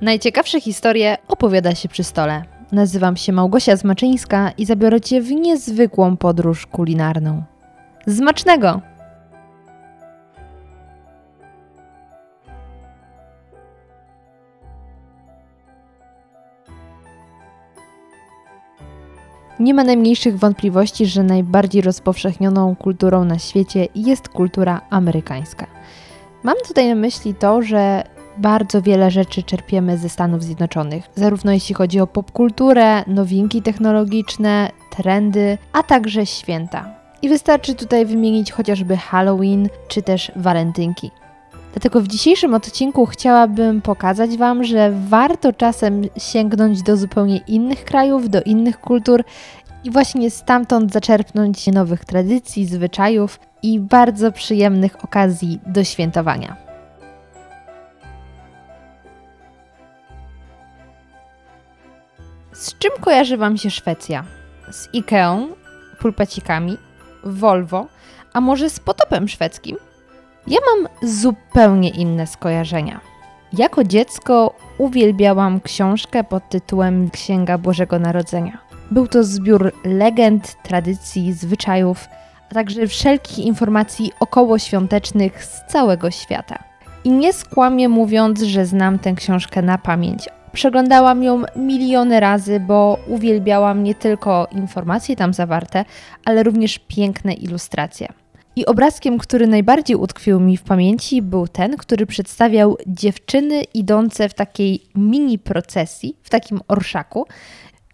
Najciekawsze historie opowiada się przy stole. Nazywam się Małgosia Zmaczyńska i zabiorę Cię w niezwykłą podróż kulinarną. Zmacznego! Nie ma najmniejszych wątpliwości, że najbardziej rozpowszechnioną kulturą na świecie jest kultura amerykańska. Mam tutaj na myśli to, że bardzo wiele rzeczy czerpiemy ze Stanów Zjednoczonych, zarówno jeśli chodzi o popkulturę, nowinki technologiczne, trendy, a także święta. I wystarczy tutaj wymienić chociażby Halloween czy też walentynki. Dlatego w dzisiejszym odcinku chciałabym pokazać Wam, że warto czasem sięgnąć do zupełnie innych krajów, do innych kultur i właśnie stamtąd zaczerpnąć nowych tradycji, zwyczajów i bardzo przyjemnych okazji do świętowania. Z czym kojarzy Wam się Szwecja? Z Ikeą, pulpacikami, Volvo, a może z potopem szwedzkim? Ja mam zupełnie inne skojarzenia. Jako dziecko uwielbiałam książkę pod tytułem Księga Bożego Narodzenia. Był to zbiór legend, tradycji, zwyczajów, a także wszelkich informacji okołoświątecznych z całego świata. I nie skłamię mówiąc, że znam tę książkę na pamięć. Przeglądałam ją miliony razy, bo uwielbiałam nie tylko informacje tam zawarte, ale również piękne ilustracje. I obrazkiem, który najbardziej utkwił mi w pamięci, był ten, który przedstawiał dziewczyny idące w takiej mini procesji, w takim orszaku.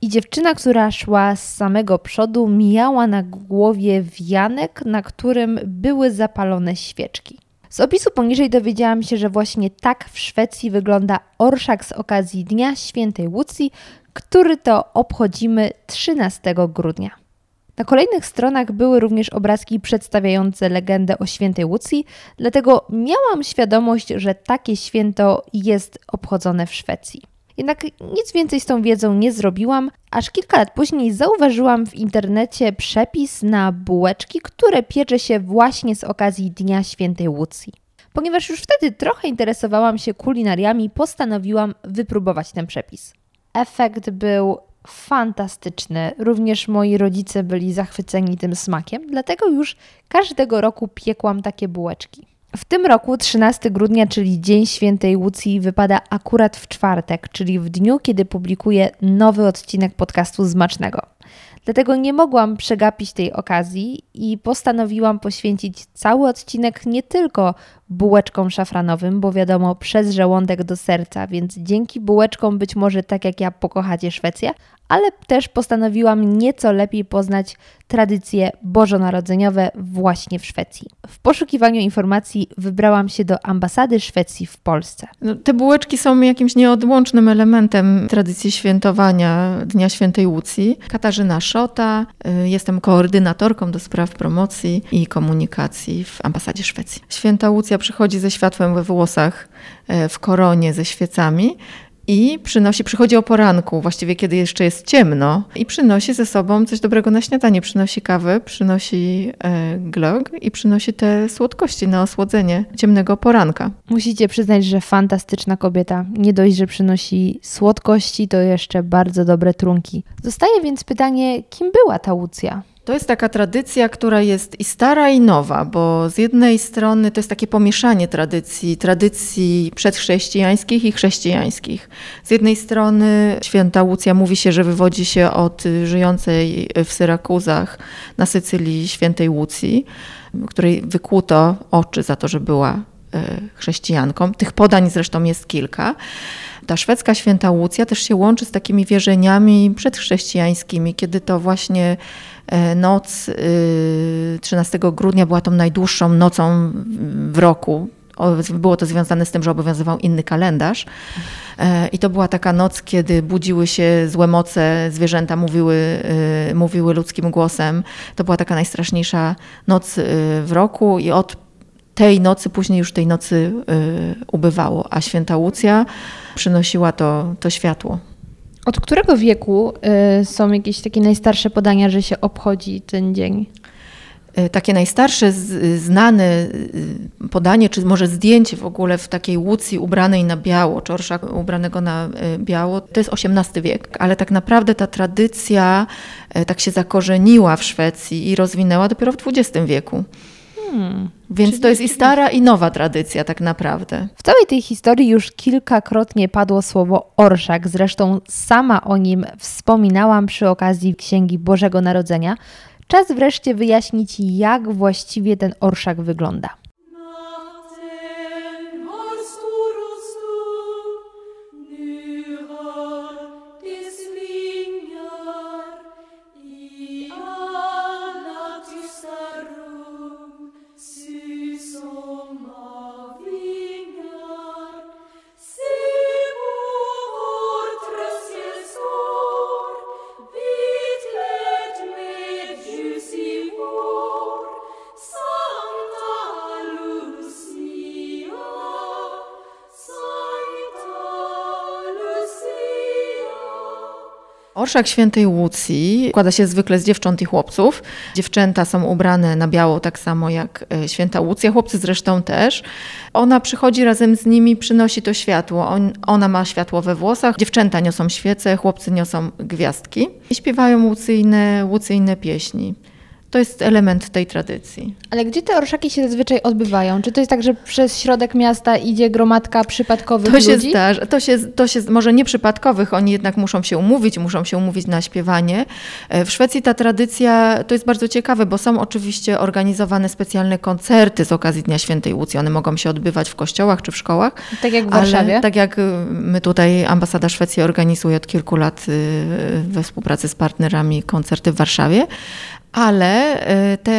I dziewczyna, która szła z samego przodu, mijała na głowie wianek, na którym były zapalone świeczki. Z opisu poniżej dowiedziałam się, że właśnie tak w Szwecji wygląda orszak z okazji Dnia Świętej Łucji, który to obchodzimy 13 grudnia. Na kolejnych stronach były również obrazki przedstawiające legendę o świętej Łucji, dlatego miałam świadomość, że takie święto jest obchodzone w Szwecji. Jednak nic więcej z tą wiedzą nie zrobiłam, aż kilka lat później zauważyłam w internecie przepis na bułeczki, które piecze się właśnie z okazji Dnia Świętej Łucji. Ponieważ już wtedy trochę interesowałam się kulinariami, postanowiłam wypróbować ten przepis. Efekt był fantastyczny. Również moi rodzice byli zachwyceni tym smakiem, dlatego już każdego roku piekłam takie bułeczki. W tym roku 13 grudnia, czyli Dzień Świętej Łucji, wypada akurat w czwartek, czyli w dniu, kiedy publikuję nowy odcinek podcastu Zmacznego. Dlatego nie mogłam przegapić tej okazji i postanowiłam poświęcić cały odcinek nie tylko bułeczkom szafranowym, bo wiadomo, przez żołądek do serca, więc dzięki bułeczkom być może tak jak ja pokochacie Szwecję, ale też postanowiłam nieco lepiej poznać tradycje bożonarodzeniowe właśnie w Szwecji. W poszukiwaniu informacji wybrałam się do ambasady Szwecji w Polsce. No, te bułeczki są jakimś nieodłącznym elementem tradycji świętowania Dnia Świętej Łucji. Katarzyna Szota, y, jestem koordynatorką do spraw promocji i komunikacji w ambasadzie Szwecji. Święta Łucja przychodzi ze światłem we włosach, y, w koronie ze świecami i przynosi, przychodzi o poranku, właściwie kiedy jeszcze jest ciemno, i przynosi ze sobą coś dobrego na śniadanie. Przynosi kawę, przynosi e, glog i przynosi te słodkości na osłodzenie ciemnego poranka. Musicie przyznać, że fantastyczna kobieta. Nie dość, że przynosi słodkości, to jeszcze bardzo dobre trunki. Zostaje więc pytanie, kim była ta Łucja? To jest taka tradycja, która jest i stara, i nowa, bo z jednej strony to jest takie pomieszanie tradycji, tradycji przedchrześcijańskich i chrześcijańskich. Z jednej strony święta Łucja mówi się, że wywodzi się od żyjącej w Syrakuzach na Sycylii świętej Łucji, której wykłuto oczy za to, że była e, chrześcijanką. Tych podań zresztą jest kilka. Ta szwedzka święta Łucja też się łączy z takimi wierzeniami przedchrześcijańskimi, kiedy to właśnie e, noc 13 y, grudnia była tą najdłuższą nocą w roku. Było to związane z tym, że obowiązywał inny kalendarz. E, I to była taka noc, kiedy budziły się złe moce, zwierzęta mówiły, y, mówiły ludzkim głosem. To była taka najstraszniejsza noc y, w roku i od tej nocy, później już tej nocy y, ubywało, a święta Łucja przynosiła to, to światło. Od którego wieku y, są jakieś takie najstarsze podania, że się obchodzi ten dzień? E, takie najstarsze znane podanie, czy może zdjęcie w ogóle w takiej łucji ubranej na biało, czy orszaka ubranego na biało, to jest XVIII wiek. Ale tak naprawdę ta tradycja tak się zakorzeniła w Szwecji i rozwinęła dopiero w XX wieku. Hmm. Więc Czyli to jest i stara, i nowa tradycja, tak naprawdę. W całej tej historii już kilkakrotnie padło słowo orszak. Zresztą sama o nim wspominałam przy okazji Księgi Bożego Narodzenia. Czas wreszcie wyjaśnić, jak właściwie ten orszak wygląda. Orszak świętej Łucji składa się zwykle z dziewcząt i chłopców. Dziewczęta są ubrane na biało, tak samo jak e, święta Łucja, chłopcy zresztą też. Ona przychodzi razem z nimi, przynosi to światło. On, ona ma światło we włosach, dziewczęta niosą świece, chłopcy niosą gwiazdki i śpiewają łucyjne, łucyjne pieśni. To jest element tej tradycji. Ale gdzie te orszaki się zazwyczaj odbywają? Czy to jest tak, że przez środek miasta idzie gromadka przypadkowych to się ludzi? Zdarza, to się to się, może nie przypadkowych, oni jednak muszą się umówić, muszą się umówić na śpiewanie. E, w Szwecji ta tradycja, to jest bardzo ciekawe, bo są oczywiście organizowane specjalne koncerty z okazji Dnia Świętej Łucji. One mogą się odbywać w kościołach czy w szkołach. Tak jak w Warszawie? tak jak y, my tutaj, ambasada Szwecji organizuje od kilku lat y, we współpracy z partnerami koncerty w Warszawie ale e, te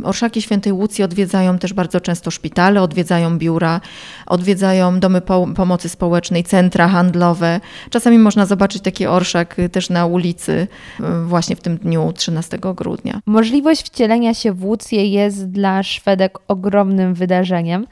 y, orszaki świętej Łucji odwiedzają też bardzo często szpitale, odwiedzają biura, odwiedzają domy pomocy społecznej, centra handlowe. Czasami można zobaczyć taki orszak też na ulicy y, właśnie w tym dniu 13 grudnia. Możliwość wcielenia się w Łucję jest dla Szwedek ogromnym wydarzeniem.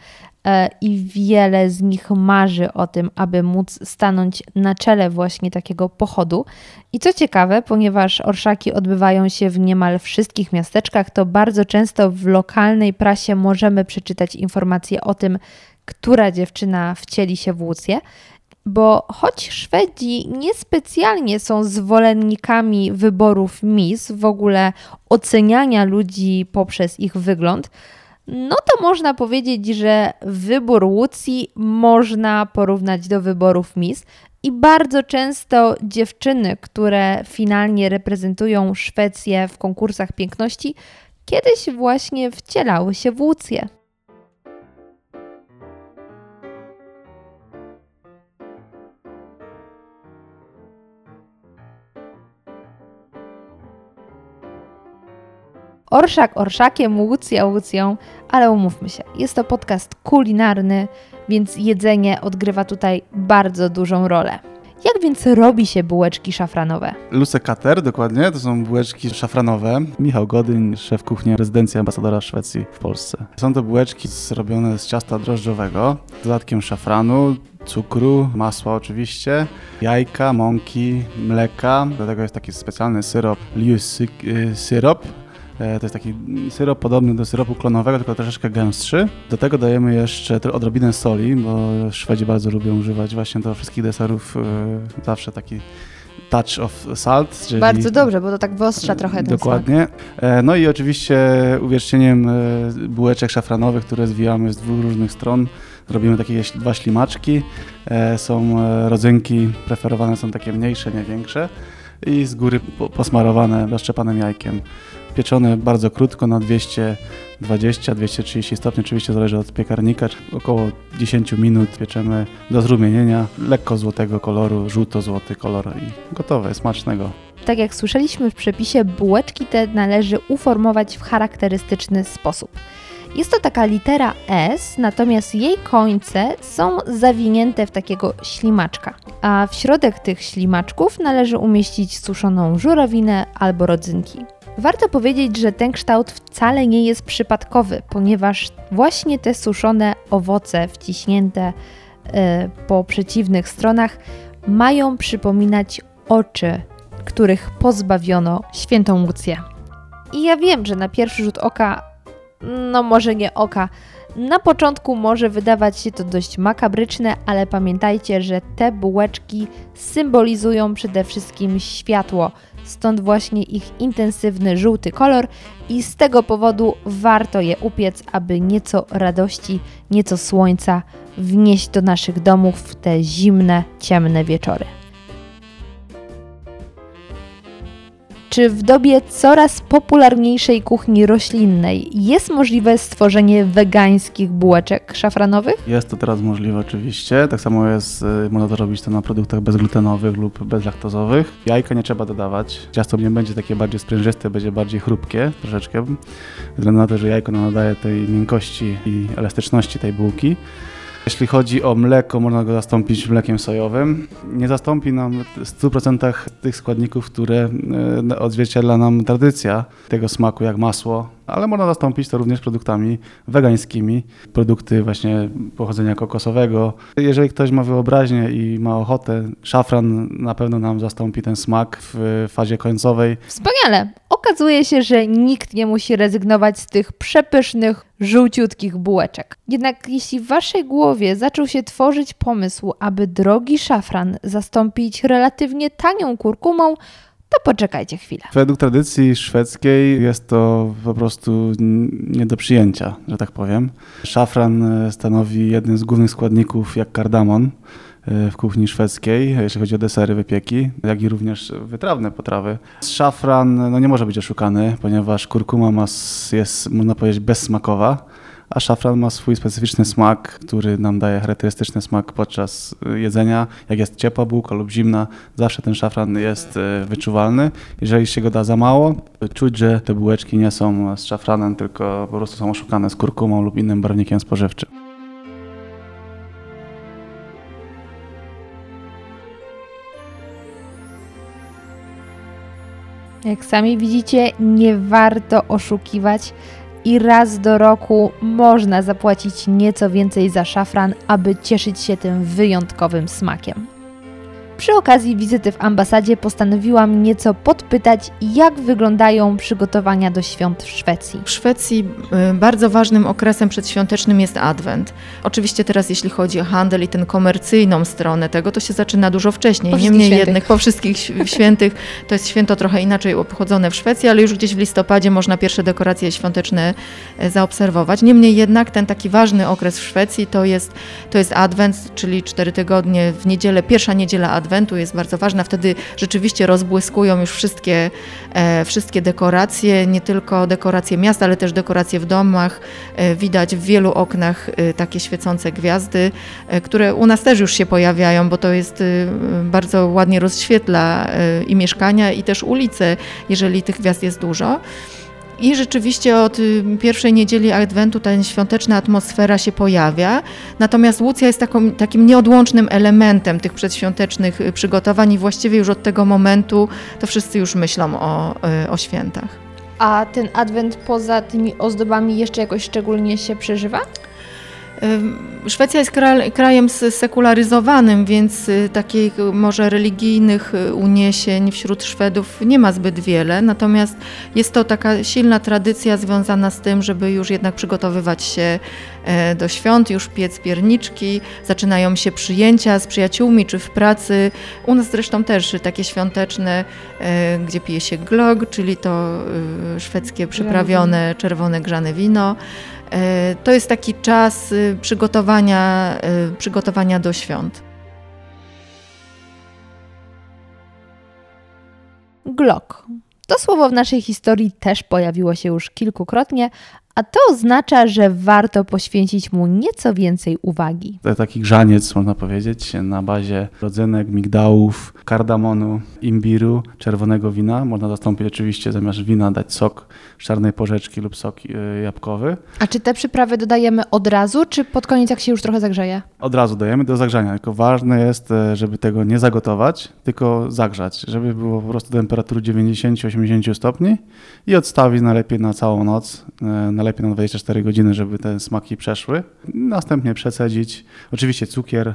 E, i wiele z nich marzy o tym, aby móc stanąć na czele właśnie takiego pochodu. I co ciekawe, ponieważ orszaki odbywają się w niemal wszystkich miasteczkach, to bardzo często w lokalnej prasie możemy przeczytać informacje o tym, która dziewczyna wcieli się w Łucję. Bo choć Szwedzi niespecjalnie są zwolennikami wyborów Miss, w ogóle oceniania ludzi poprzez ich wygląd, no to można powiedzieć, że wybór Łucji można porównać do wyborów Miss. I bardzo często dziewczyny, które finalnie reprezentują Szwecję w konkursach piękności, kiedyś właśnie wcielały się w Łucję. Orszak orszakiem, łucja łucją, ale umówmy się, jest to podcast kulinarny, więc jedzenie odgrywa tutaj bardzo dużą rolę. Jak więc robi się bułeczki szafranowe? Luce Kater, dokładnie, to są bułeczki szafranowe. Michał Godyn, szef kuchni rezydencji ambasadora Szwecji w Polsce. Są to bułeczki zrobione z ciasta drożdżowego, z dodatkiem szafranu, cukru, masła oczywiście, jajka, mąki, mleka. Do tego jest taki specjalny syrop, liu syrop, E, to jest taki syrop podobny do syropu klonowego, tylko troszeczkę gęstszy. Do tego dajemy jeszcze odrobinę soli, bo Szwedzi bardzo lubią używać właśnie do wszystkich deserów e, zawsze taki touch of salt. Czyli Bardzo dobrze, bo to tak wyostrza trochę ten Dokładnie. Smak. E, no i oczywiście uwierzcieniem bułeczek szafranowych, które zwijamy z dwóch różnych stron. Robimy takie dwa ślimaczki. Są rodzynki, preferowane są takie mniejsze, nie większe i z góry posmarowane rozszczepanym jajkiem pieczone bardzo krótko na 220-230 stopni, oczywiście zależy od piekarnika, około 10 minut pieczemy do zrumienienia, lekko złotego koloru, żółto-złoty kolor i gotowe, smacznego. Tak jak słyszeliśmy w przepisie, bułeczki te należy uformować w charakterystyczny sposób. Jest to taka litera S, natomiast jej końce są zawinięte w takiego ślimaczka. A w środek tych ślimaczków należy umieścić suszoną żurawinę albo rodzynki. Warto powiedzieć, że ten kształt wcale nie jest przypadkowy, ponieważ właśnie te suszone owoce wciśnięte e, po przeciwnych stronach mają przypominać oczy, których pozbawiono świętą Łucję. I ja wiem, że na pierwszy rzut oka, no może nie oka, na początku może wydawać się to dość makabryczne, ale pamiętajcie, że te bułeczki symbolizują przede wszystkim światło, stąd właśnie ich intensywny żółty kolor i z tego powodu warto je upiec, aby nieco radości, nieco słońca wnieść do naszych domów w te zimne, ciemne wieczory. Czy w dobie coraz popularniejszej kuchni roślinnej jest możliwe stworzenie wegańskich bułeczek szafranowych? Jest to teraz możliwe oczywiście. Tak samo jest, y, można to robić to na produktach bezglutenowych lub bezlaktozowych. Jajka nie trzeba dodawać. Ciasto nie będzie takie bardziej sprężyste, będzie bardziej chrupkie troszeczkę. Ze względu na to, że jajko nadaje tej miękkości i elastyczności tej bułki. Jeśli chodzi o mleko, można go zastąpić mlekiem sojowym. Nie zastąpi nam w 100% tych składników, które e, odzwierciedla nam tradycja tego smaku, jak masło, ale można zastąpić to również produktami wegańskimi, produkty właśnie pochodzenia kokosowego. Jeżeli ktoś ma wyobraźnię i ma ochotę, szafran na pewno nam zastąpi ten smak w fazie końcowej. Wspaniale! Okazuje się, że nikt nie musi rezygnować z tych przepysznych, żółciutkich bułeczek. Jednak jeśli w waszej głowie zaczął się tworzyć pomysł, aby drogi szafran zastąpić relatywnie tanią kurkumą, to poczekajcie chwilę. Według tradycji szwedzkiej jest to po prostu nie do przyjęcia, że tak powiem. Szafran e, stanowi jeden z głównych składników jak kardamon e, w kuchni szwedzkiej, jeśli chodzi o desery, wypieki, jak i również wytrawne potrawy. Szafran no, nie może być oszukany, ponieważ kurkuma ma, jest, można powiedzieć, bezsmakowa a szafran ma swój specyficzny smak, który nam daje charakterystyczny smak podczas y, jedzenia. Jak jest ciepła bułka lub zimna, zawsze ten szafran jest y, wyczuwalny. Jeżeli się go da za mało, czuć, że te bułeczki nie są z szafranem, tylko po prostu są oszukane z kurkumą lub innym barwnikiem spożywczym. Jak sami widzicie, nie warto oszukiwać i raz do roku można zapłacić nieco więcej za szafran, aby cieszyć się tym wyjątkowym smakiem. Przy okazji wizyty w ambasadzie postanowiłam nieco podpytać, jak wyglądają przygotowania do świąt w Szwecji. W Szwecji y, bardzo ważnym okresem przedświątecznym jest Adwent. Oczywiście teraz jeśli chodzi o handel i tę komercyjną stronę tego, to się zaczyna dużo wcześniej. Niemniej jednak po wszystkich świętych to jest święto trochę inaczej obchodzone w Szwecji, ale już gdzieś w listopadzie można pierwsze dekoracje świąteczne e, zaobserwować. Niemniej jednak ten taki ważny okres w Szwecji to jest, to jest Adwent, czyli cztery tygodnie w niedzielę, pierwsza niedziela Adwent Adwentu jest bardzo ważna. Wtedy rzeczywiście rozbłyskują już wszystkie, e, wszystkie dekoracje, nie tylko dekoracje miasta, ale też dekoracje w domach. E, widać w wielu oknach e, takie świecące gwiazdy, które u nas też już się pojawiają, bo to jest bardzo ładnie rozświetla i mieszkania, i też ulice, jeżeli tych gwiazd jest dużo. I rzeczywiście od y, pierwszej niedzieli Adwentu ta świąteczna atmosfera się pojawia. Natomiast Łucja jest taką, takim nieodłącznym elementem tych przedświątecznych y, przygotowań i właściwie już od tego momentu to wszyscy już myślą o, y, o świętach. A ten Adwent poza tymi ozdobami jeszcze jakoś szczególnie się przeżywa? Szwecja jest krajem sekularyzowanym, więc y, takich może religijnych y, uniesień wśród Szwedów nie ma zbyt wiele. Natomiast jest to taka silna tradycja związana z tym, żeby już jednak przygotowywać się e, do świąt, już piec pierniczki, zaczynają się przyjęcia z przyjaciółmi czy w pracy. U nas zresztą też takie świąteczne, e, gdzie pije się glog, czyli to y, szwedzkie przyprawione czerwone grzane wino. E, to jest taki czas y, przygotowania, y, przygotowania do świąt. Glock. To słowo w naszej historii też pojawiło się już kilkukrotnie, a to oznacza, że warto poświęcić mu nieco więcej uwagi. To taki grzaniec, można powiedzieć, na bazie rodzynek, migdałów, kardamonu, imbiru, czerwonego wina. Można zastąpić oczywiście zamiast wina dać sok czarnej porzeczki lub sok e, jabłkowy. A czy te przyprawy dodajemy od razu, czy pod koniec jak się już trochę zagrzeje? Od razu dajemy do zagrzania, tylko ważne jest, e, żeby tego nie zagotować, tylko zagrzać, żeby było po prostu temperatury 90-80 stopni i odstawić najlepiej na całą noc, e, najlepiej na 24 godziny, żeby te smaki przeszły. Następnie przecedzić. Oczywiście cukier,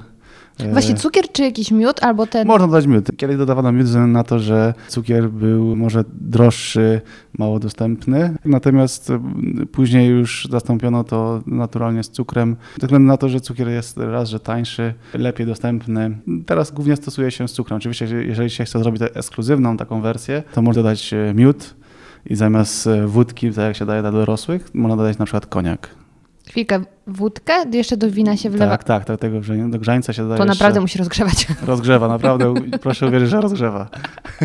E, Właśnie cukier czy jakiś miód albo ten... Można dodać miód. Kiedyś dodawano miód ze na to, że cukier był może droższy, mało dostępny, natomiast mm, później już zastąpiono to naturalnie z cukrem, ze względu na to, że cukier jest raz, że tańszy, lepiej dostępny. Teraz głównie stosuje się z cukrem. Oczywiście, jeżeli się chce zrobić ekskluzywną taką wersję, to można dodać e, miód i zamiast e, wódki, tak jak się daje dla dorosłych, można dodać na przykład koniak. Chwilkę, wódkę? Jeszcze do wina się wlewa? Tak, tak, do tego do grzańca się dodaje To naprawdę jeszcze... musi rozgrzewać. Rozgrzewa, naprawdę, proszę uwierzyć, że rozgrzewa.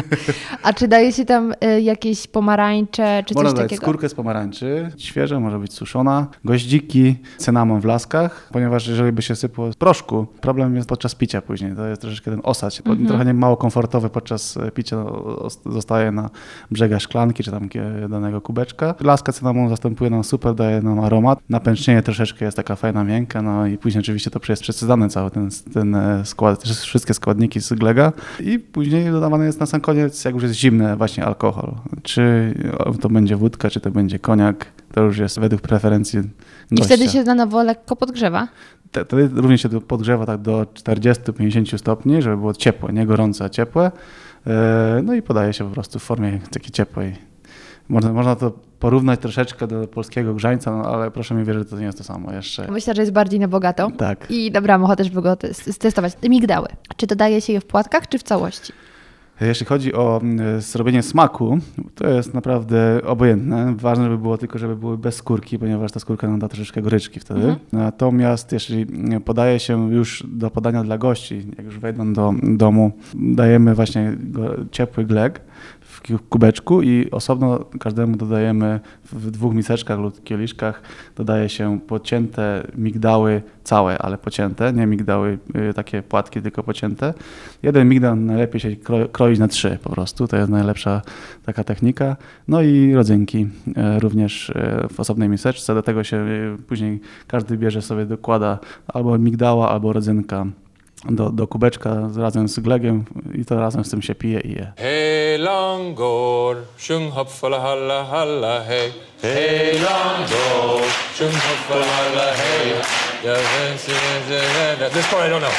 A czy daje się tam y, jakieś pomarańcze, czy Można coś dać takiego? skórkę z pomarańczy, świeża, może być suszona, goździki, cynamon w laskach, ponieważ jeżeli by się sypło z proszku, problem jest podczas picia później, to jest troszeczkę ten osad, Mhm. trochę nie mało komfortowy podczas e, picia, os- zostaje na brzegach szklanki, czy tam danego kubeczka. Laska cynamon zastępuje nam super, daje nam aromat, napęcznienie troszeczkę jest taka fajna, miękka, no i później oczywiście to jest przesycany cały ten, ten e, skład, wszystkie składniki z glega i później dodawany jest na sam koniec, jak już jest zimny, właśnie alkohol. Czy to będzie wódka, czy to będzie koniak, to już jest według preferencji I gościa. wtedy się na nowo lekko podgrzewa? Te- Wtedy również się podgrzewa tak do 40-50 stopni, żeby było ciepłe, nie gorące, a ciepłe. E, No i podaje się po prostu w formie takiej ciepłej. Można, można to porównać troszeczkę do polskiego grzańca, no ale proszę mi wierzyć, że to nie jest to samo jeszcze. Myślę, że jest bardziej na bogato. Tak. I dobrałam ochotę, żeby go tes- testować. Migdały. Czy dodaje się je w płatkach, czy w całości? Jeśli chodzi o zrobienie smaku, to jest naprawdę obojętne. Ważne, żeby było tylko, żeby były bez skórki, ponieważ ta skórka nam da troszeczkę goryczki wtedy. Mhm. Natomiast jeśli podaje się już do podania dla gości, jak już wejdą do domu, dajemy właśnie ciepły glek w kubeczku i osobno każdemu dodajemy w dwóch miseczkach lub kieliszkach dodaje się pocięte migdały całe, ale pocięte, nie migdały y, takie płatki, tylko pocięte. Jeden migdał najlepiej się kro- kroić na trzy po prostu, to jest najlepsza taka technika. No i rodzynki e, również e, w osobnej miseczce, do tego się później każdy bierze sobie, dokłada albo migdała, albo rodzynka do, do kubeczka z- razem z glegiem i to razem z tym się pije i je. Sjung halla halla hej. Sjung halla hej. This part I don't know.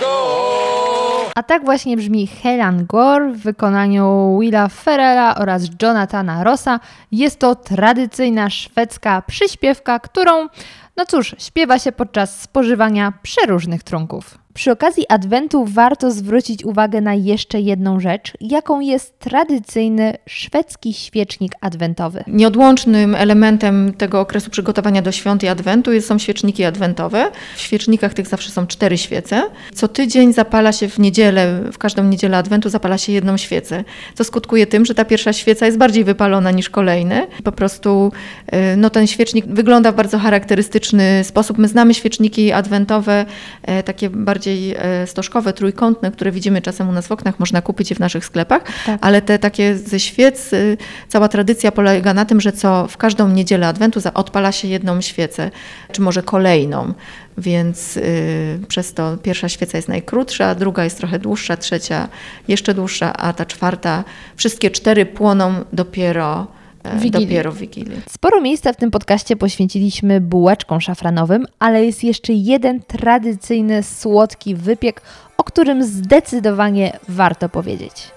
Går. A tak właśnie brzmi Helan Gore w wykonaniu Willa Ferrella oraz Jonathana Rossa. Jest to tradycyjna szwedzka przyśpiewka, którą, no cóż, śpiewa się podczas spożywania przeróżnych trunków. Przy okazji Adwentu warto zwrócić uwagę na jeszcze jedną rzecz, jaką jest tradycyjny szwedzki świecznik adwentowy. Nieodłącznym elementem tego okresu przygotowania do świąt i adwentu są świeczniki adwentowe. W świecznikach tych zawsze są cztery świece. Co tydzień zapala się w niedzielę, w każdą niedzielę adwentu zapala się jedną świecę, co skutkuje tym, że ta pierwsza świeca jest bardziej wypalona niż kolejne. Po prostu y, no, ten świecznik wygląda w bardzo charakterystyczny sposób. My znamy świeczniki adwentowe, e, takie bardziej e, stożkowe, trójkątne, które widzimy czasem u nas w oknach, można kupić je w naszych sklepach, Tak. ale te takie ze świec, y, cała tradycja polega na tym, że co w każdą niedzielę Adwentu odpala się jedną świecę, czy może kolejną. Więc y, przez to pierwsza świeca jest najkrótsza, druga jest trochę dłuższa, trzecia jeszcze dłuższa, a ta czwarta, wszystkie cztery płoną dopiero, Wigilii. dopiero w Wigilii. Sporo miejsca w tym podcaście poświęciliśmy bułeczkom szafranowym, ale jest jeszcze jeden tradycyjny słodki wypiek, o którym zdecydowanie warto powiedzieć.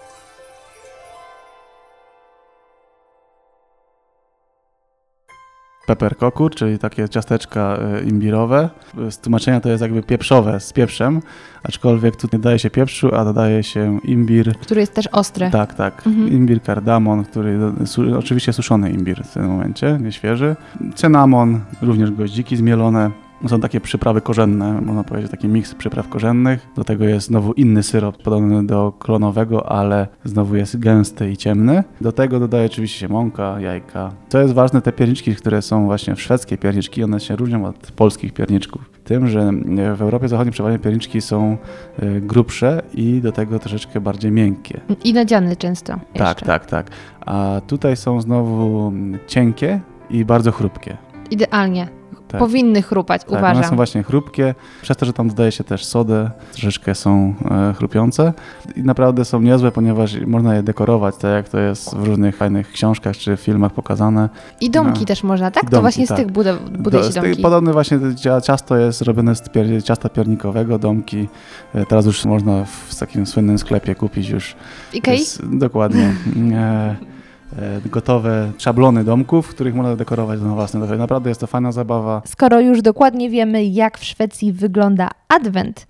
Peperkoku, czyli takie ciasteczka e, imbirowe. Z tłumaczenia to jest jakby pieprzowe z pieprzem, aczkolwiek tu nie daje się pieprzu, a dodaje się imbir. Który jest też ostry. Tak, tak. Mhm. Imbir, kardamon, który su, oczywiście suszony imbir w tym momencie, nie świeży. Cynamon, również goździki zmielone. Są takie przyprawy korzenne, można powiedzieć, taki miks przypraw korzennych. Do tego jest znowu inny syrop, podobny do klonowego, ale znowu jest gęsty i ciemny. Do tego dodaje oczywiście się mąka, jajka. Co jest ważne, te pierniczki, które są właśnie w szwedzkie pierniczki, one się różnią od polskich pierniczków. Tym, że w Europie Zachodniej przeważnie pierniczki są e, grubsze i do tego troszeczkę bardziej miękkie. I nadziany często. Tak, jeszcze. tak, tak. A tutaj są znowu cienkie i bardzo chrupkie. Idealnie. Tak. Powinny chrupać, Tak, one uważam. są właśnie chrupkie, przez to, że tam dodaje się też sodę, troszeczkę są e, chrupiące i naprawdę są niezłe, ponieważ można je dekorować, tak jak to jest w różnych fajnych książkach czy filmach pokazane. I domki No. też można, tak? I to domki, właśnie z tak. tych budow, buduje się z tej- domki. Podobny właśnie cia- ciasto jest robione z pier- ciasta piernikowego, domki. E, Teraz już można w takim słynnym sklepie kupić już Ikei? z, dokładnie e, gotowe szablony domków, których można dekorować na własne domy. Naprawdę jest to fajna zabawa. Skoro już dokładnie wiemy, jak w Szwecji wygląda Adwent,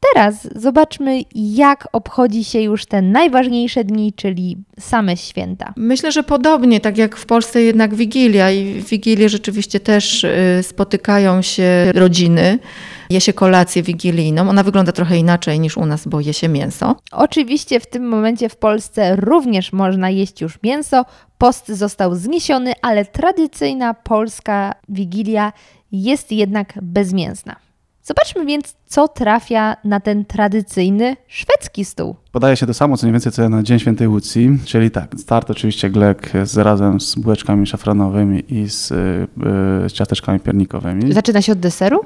teraz zobaczmy, jak obchodzi się już te najważniejsze dni, czyli same święta. Myślę, że podobnie, tak jak w Polsce jednak Wigilia i w Wigilię rzeczywiście też y, spotykają się rodziny, je się kolację wigilijną. Ona wygląda trochę inaczej niż u nas, bo je się mięso. Oczywiście w tym momencie w Polsce również można jeść już mięso. Post został zniesiony, ale tradycyjna polska wigilia jest jednak bezmięsna. Zobaczmy więc, co trafia na ten tradycyjny szwedzki stół. Podaje się to samo, co mniej więcej co na Dzień Świętej Łucji, czyli tak, start oczywiście glek z, razem z bułeczkami szafranowymi i z, y, y, z ciasteczkami piernikowymi. Zaczyna się od deseru?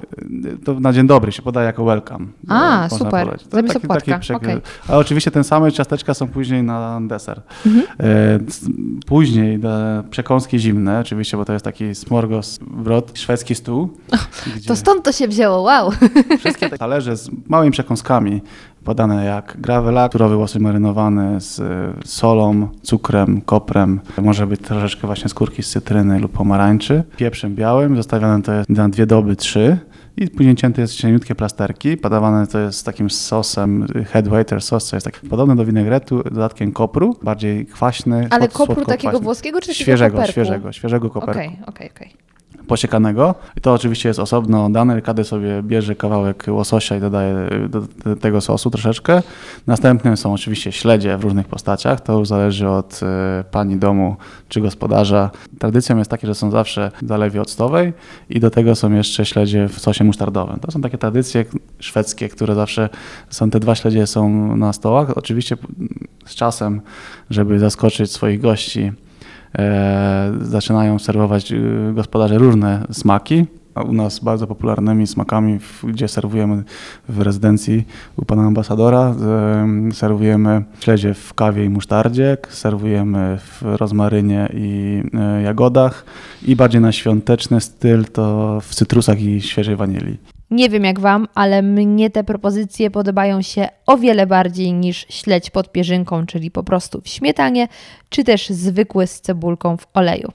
To na dzień dobry się podaje jako welcome. A, super. podać. To Zamiast taki- opłatka, taki okej. A oczywiście te same ciasteczka są później na deser. Mhm. E, Później przekąski zimne, oczywiście, bo to jest taki smorgasbrod, szwedzki stół. gdzie To stąd to się wzięło, wow. Wszystkie te talerze z małymi przekąskami podane jak gravelak, surowy łosy marynowany z e, solą, cukrem, koprem. Może być troszeczkę właśnie skórki z cytryny lub pomarańczy. Pieprzem białym, zostawiane to jest na dwie doby, trzy. I później cięte jest cieniutkie plasterki. Podawane to jest z takim sosem, head waiter sos, co jest taki podobny do winegretu, dodatkiem kopru, bardziej kwaśny. Ale kopru takiego włoskiego czy Świeżego, koperku? świeżego, świeżego koperku Okej, okej, okej. Posiekanego. I to oczywiście jest osobno dane. Każdy sobie bierze kawałek łososia i dodaje do, do tego sosu troszeczkę. Następnym są oczywiście śledzie w różnych postaciach. To już zależy od e, pani domu czy gospodarza. Tradycją jest takie, że są zawsze w zalewie octowej i do tego są jeszcze śledzie w sosie musztardowym. To są takie tradycje szwedzkie, które zawsze są, te dwa śledzie są na stołach. Oczywiście z czasem, żeby zaskoczyć swoich gości, e, zaczynają serwować e, gospodarze różne smaki. U nas bardzo popularnymi smakami, gdzie serwujemy w rezydencji u pana ambasadora, e, serwujemy śledzie w kawie i musztardzie, serwujemy w rozmarynie i e, jagodach i bardziej na świąteczny styl to w cytrusach i świeżej wanilii. Nie wiem jak Wam, ale mnie te propozycje podobają się o wiele bardziej niż śledź pod pierzynką, czyli po prostu w śmietanie, czy też zwykły z cebulką w oleju.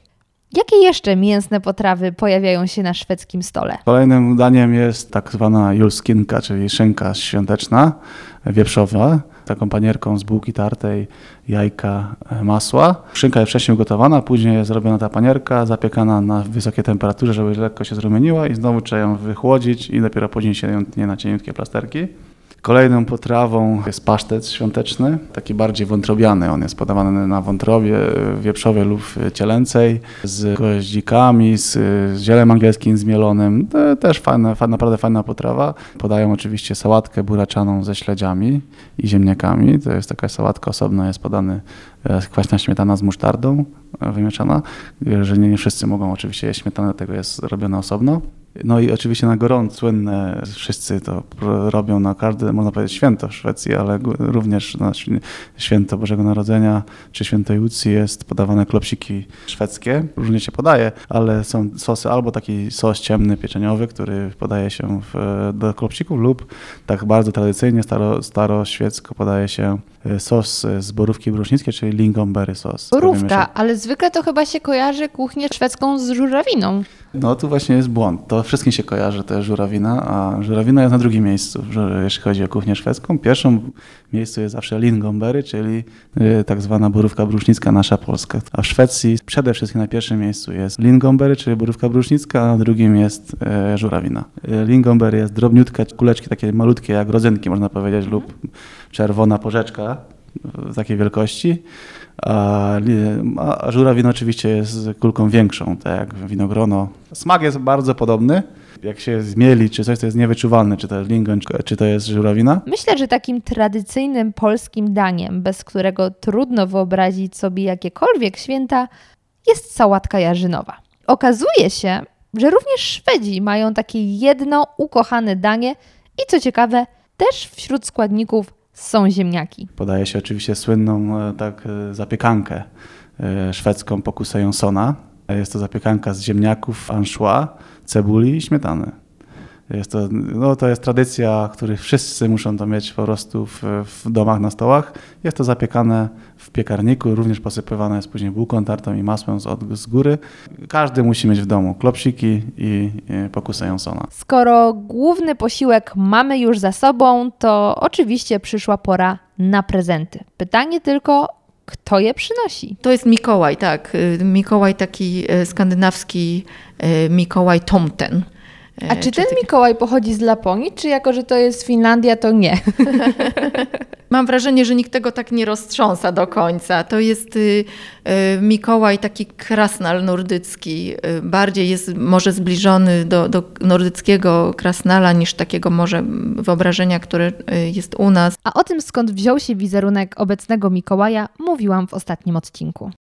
Jakie jeszcze mięsne potrawy pojawiają się na szwedzkim stole? Kolejnym daniem jest tak zwana julskinka, czyli szynka świąteczna, wieprzowa, taką panierką z bułki tartej, jajka, e, masła. Szynka jest wcześniej ugotowana, później jest zrobiona ta panierka, zapiekana na wysokiej temperaturze, żeby lekko się zrumieniła i znowu trzeba ją wychłodzić i dopiero później się ją tnie na cieniutkie plasterki. Kolejną potrawą jest pasztet świąteczny, taki bardziej wątrobiany. On jest podawany na wątrobie e, wieprzowej lub cielęcej, z goździkami, z, zielem angielskim zmielonym. To też fajna, fa- naprawdę fajna potrawa. Podają oczywiście sałatkę buraczaną ze śledziami i ziemniakami. To jest taka sałatka osobno, jest podany e, kwaśna śmietana z musztardą e, wymieszana, e, że nie, nie wszyscy mogą oczywiście jeść śmietanę, dlatego jest robione osobno. No i oczywiście na gorąco słynne, wszyscy to robią na każde, można powiedzieć, święto w Szwecji, ale również na świ- święto Bożego Narodzenia czy święto Jucji jest podawane klopsiki szwedzkie. Różnie się podaje, ale są sosy albo taki sos ciemny, pieczeniowy, który podaje się w, do klopsików lub tak bardzo tradycyjnie, staro, staroświecko podaje się e, sos z borówki brusznickiej, czyli lingonberry sos. Borówka, ale zwykle to chyba się kojarzy kuchnię szwedzką z żurawiną. No tu właśnie jest błąd. To wszystkim się kojarzy, to jest żurawina, a żurawina jest na drugim miejscu, jeśli chodzi o kuchnię szwedzką. Pierwszym miejscu jest zawsze lingonberry, czyli y, tak zwana borówka brusznicka, nasza polska. A w Szwecji przede wszystkim na pierwszym miejscu jest lingonberry, czyli borówka brusznicka, a na drugim jest y, żurawina. Y, lingonberry jest drobniutka, kuleczki takie malutkie jak rodzynki można powiedzieć lub czerwona porzeczka takiej wielkości. A, a żurawina oczywiście jest kulką większą, tak jak winogrono. Smak jest bardzo podobny. Jak się zmieli, czy coś to jest niewyczuwalne, czy to jest lingon, czy to jest żurawina. Myślę, że takim tradycyjnym polskim daniem, bez którego trudno wyobrazić sobie jakiekolwiek święta, jest sałatka jarzynowa. Okazuje się, że również Szwedzi mają takie jedno ukochane danie i co ciekawe, też wśród składników są ziemniaki. Podaje się oczywiście słynną e, tak, e, zapiekankę e, szwedzką pokusę Jonsona. Jest to zapiekanka z ziemniaków, anchois, cebuli i śmietany. Jest to, no, to jest tradycja, której wszyscy muszą to mieć po prostu w, w domach, na stołach. Jest to zapiekane w piekarniku, również posypywane jest później bułką tartą i masłem z, od, z góry. Każdy musi mieć w domu klopsiki i, i pokusę Jonsona. Skoro główny posiłek mamy już za sobą, to oczywiście przyszła pora na prezenty. Pytanie tylko, kto je przynosi? To jest Mikołaj, tak. Y, Mikołaj taki y, skandynawski y, Mikołaj Tomten. A czy ten Mikołaj pochodzi z Laponii, czy jako, że to jest Finlandia, to nie? Mam wrażenie, że nikt tego tak nie roztrząsa do końca. To jest y, y, Mikołaj taki krasnal nordycki. Y, bardziej jest może zbliżony do, do nordyckiego krasnala niż takiego może wyobrażenia, które jest u nas. A o tym skąd wziął się wizerunek obecnego Mikołaja mówiłam w ostatnim odcinku.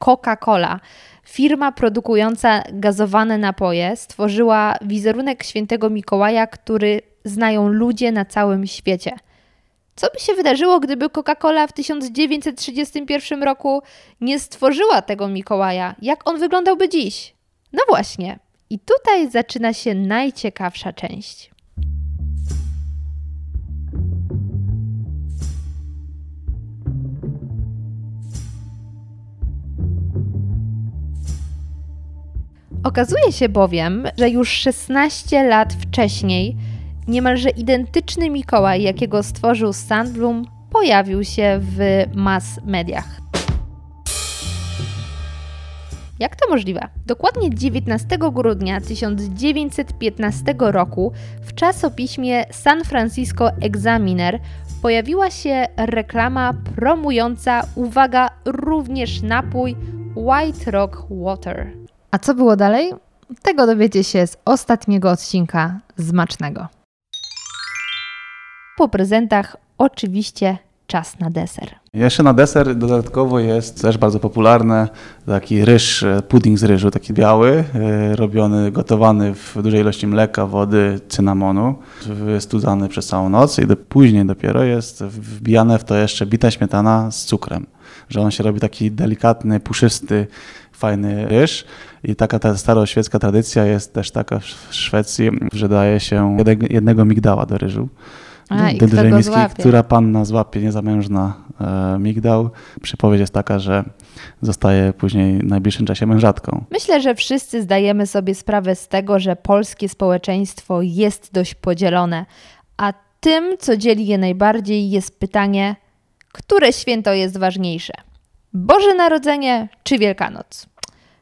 Coca-Cola Firma produkująca gazowane napoje stworzyła wizerunek świętego Mikołaja, który znają ludzie na całym świecie. Co by się wydarzyło, gdyby Coca-Cola w 1931 roku nie stworzyła tego Mikołaja? Jak on wyglądałby dziś? No właśnie. I tutaj zaczyna się najciekawsza część. Okazuje się bowiem, że już 16 lat wcześniej niemalże identyczny Mikołaj, jakiego stworzył Sandblum, pojawił się w mass mediach. Jak to możliwe? Dokładnie 19 grudnia 1915 roku w czasopiśmie San Francisco Examiner pojawiła się reklama promująca, uwaga, również napój White Rock Water. A co było dalej? Tego dowiecie się z ostatniego odcinka Zmacznego. Po prezentach oczywiście czas na deser. Jeszcze na deser dodatkowo jest też bardzo popularny taki ryż, pudding z ryżu, taki biały, e, robiony, gotowany w dużej ilości mleka, wody, cynamonu, wystudzany przez całą noc i do, później dopiero jest wbijane w to jeszcze bita śmietana z cukrem, że on się robi taki delikatny, puszysty, fajny ryż. I taka ta staroświecka tradycja jest też taka w Szwecji, że daje się jednego migdała do ryżu. A, do, do miski, która panna złapie niezamężna e, migdał. Przypowiedź jest taka, że zostaje później w najbliższym czasie mężatką. Myślę, że wszyscy zdajemy sobie sprawę z tego, że polskie społeczeństwo jest dość podzielone, a tym, co dzieli je najbardziej, jest pytanie, które święto jest ważniejsze? Boże Narodzenie czy Wielkanoc?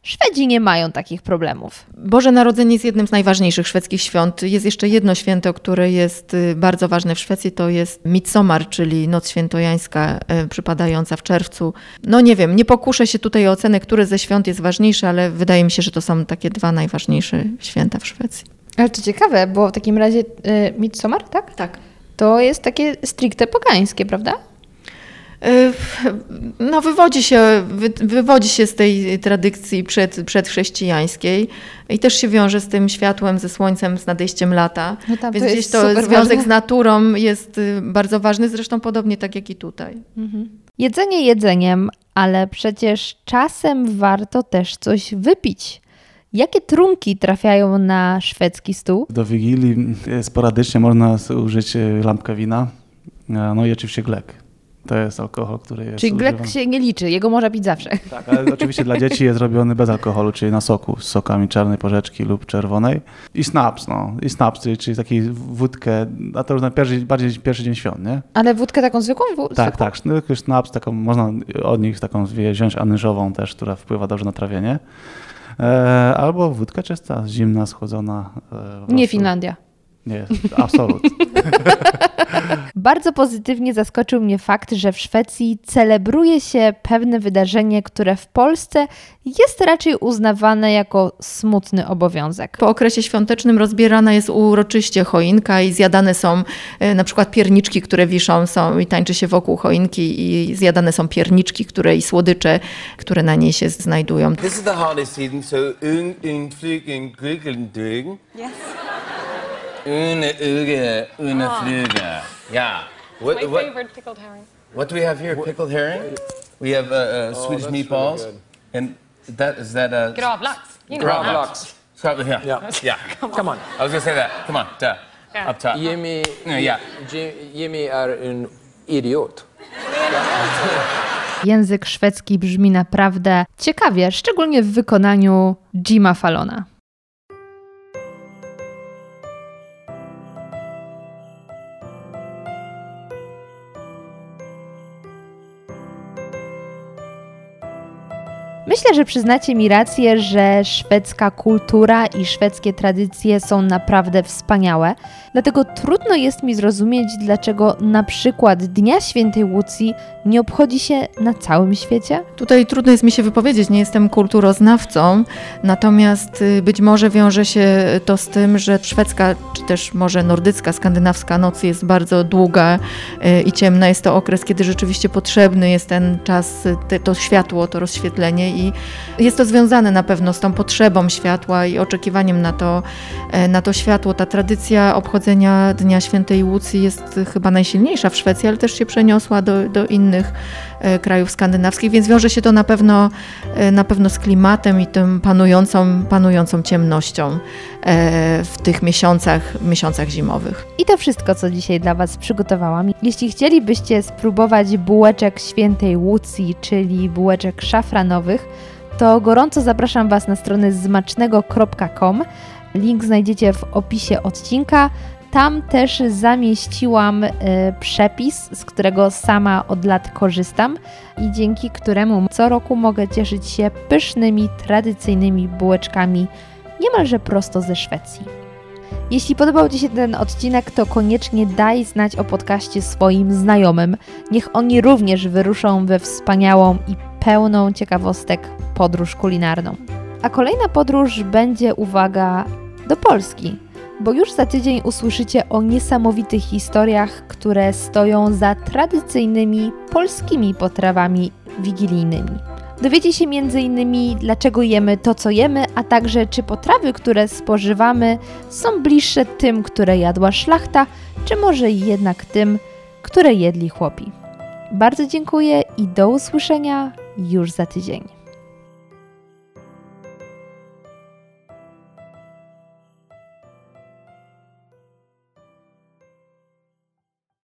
Szwedzi nie mają takich problemów. Boże Narodzenie jest jednym z najważniejszych szwedzkich świąt. Jest jeszcze jedno święto, które jest y, bardzo ważne w Szwecji, to jest Midsommar, czyli Noc Świętojańska y, przypadająca w czerwcu. No nie wiem, nie pokuszę się tutaj o ocenę, które ze świąt jest ważniejsze, ale wydaje mi się, że to są takie dwa najważniejsze święta w Szwecji. Ale to ciekawe, bo w takim razie y, Midsommar, tak? Tak. To jest takie stricte pogańskie, prawda? Y, no, wywodzi się, wy, wywodzi się z tej tradycji przed, przedchrześcijańskiej i też się wiąże z tym światłem, ze słońcem, z nadejściem lata. No tam, Więc to gdzieś to związek ważne. z naturą jest y, bardzo ważny, zresztą podobnie tak jak i tutaj. Mhm. Jedzenie jedzeniem, ale przecież czasem warto też coś wypić. Jakie trunki trafiają na szwedzki stół? Do Wigilii sporadycznie można użyć lampkę wina, no i oczywiście glek. To jest alkohol, który jest. Czyli glek się nie liczy, jego można pić zawsze. Tak, ale oczywiście dla dzieci jest robiony bez alkoholu, czyli na soku z sokami czarnej porzeczki lub czerwonej. I snaps, no. I snaps, czyli, czyli taki wódkę, a to już na pierwszy, bardziej pierwszy dzień świąt, nie? Ale wódkę taką zwykłą? tak, tak. Snaps, taką, można od nich taką wziąć anyżową też, która wpływa dobrze na trawienie. E, albo wódka czysta, zimna, schłodzona. E, nie Finlandia. Nie, absolutnie. Bardzo pozytywnie zaskoczył mnie fakt, że w Szwecji celebruje się pewne wydarzenie, które w Polsce jest raczej uznawane jako smutny obowiązek. Po okresie świątecznym rozbierana jest uroczyście choinka i zjadane są e, na przykład pierniczki, które wiszą są i tańczy się wokół choinki i zjadane są pierniczki, które i słodycze, które na niej się znajdują. This is the holiday season, so un, un, drygen. Yes. Une, uge, une, flyge. Yeah. What, My what, favorite pickled herring. what do we have here? Pickled herring? We have uh, uh, Swedish meatballs. and that, is that uh, Gravlax. You know Gravlax. here. Yeah. Yeah. Come on. I was gonna say that. Come on, duh. Yeah. Up top. Jimmy, Ja, ja. Ji- Jimmy är en idiot. Język szwedzki brzmi naprawdę ciekawie, szczególnie w wykonaniu Jima Fallona. Myślę, że przyznacie mi rację, że szwedzka kultura i szwedzkie tradycje są naprawdę wspaniałe, dlatego trudno jest mi zrozumieć, dlaczego na przykład Dnia Świętej Łucji nie obchodzi się na całym świecie. Tutaj trudno jest mi się wypowiedzieć, nie jestem kulturoznawcą, natomiast y, być może wiąże się to z tym, że szwedzka, czy też może nordycka, skandynawska noc jest bardzo długa y, i ciemna. Jest to okres, kiedy rzeczywiście potrzebny jest ten czas, y, to światło, to rozświetlenie i jest to związane na pewno z tą potrzebą światła i oczekiwaniem na to, e, na to światło. Ta tradycja obchodzenia Dnia Świętej Łucji jest chyba najsilniejsza w Szwecji, ale też się przeniosła do, do innych krajów skandynawskich, więc wiąże się to na pewno, e, na pewno z klimatem i tym panującą, panującą ciemnością e, w tych miesiącach, miesiącach zimowych. I to wszystko, co dzisiaj dla Was przygotowałam. Jeśli chcielibyście spróbować bułeczek świętej Łucji, czyli bułeczek szafranowych, to gorąco zapraszam Was na stronę zmacznego.com. Link znajdziecie w opisie odcinka. Tam też zamieściłam e, przepis, z którego sama od lat korzystam i dzięki któremu co roku mogę cieszyć się pysznymi, tradycyjnymi bułeczkami niemalże prosto ze Szwecji. Jeśli podobał Ci się ten odcinek, to koniecznie daj znać o podcaście swoim znajomym. Niech oni również wyruszą we wspaniałą i pełną ciekawostek podróż kulinarną. A kolejna podróż będzie, uwaga, do Polski, bo już za tydzień usłyszycie o niesamowitych historiach, które stoją za tradycyjnymi polskimi potrawami wigilijnymi. Dowiecie się m.in. dlaczego jemy to, co jemy, a także czy potrawy, które spożywamy, są bliższe tym, które jadła szlachta, czy może jednak tym, które jedli chłopi. Bardzo dziękuję i do usłyszenia już za tydzień.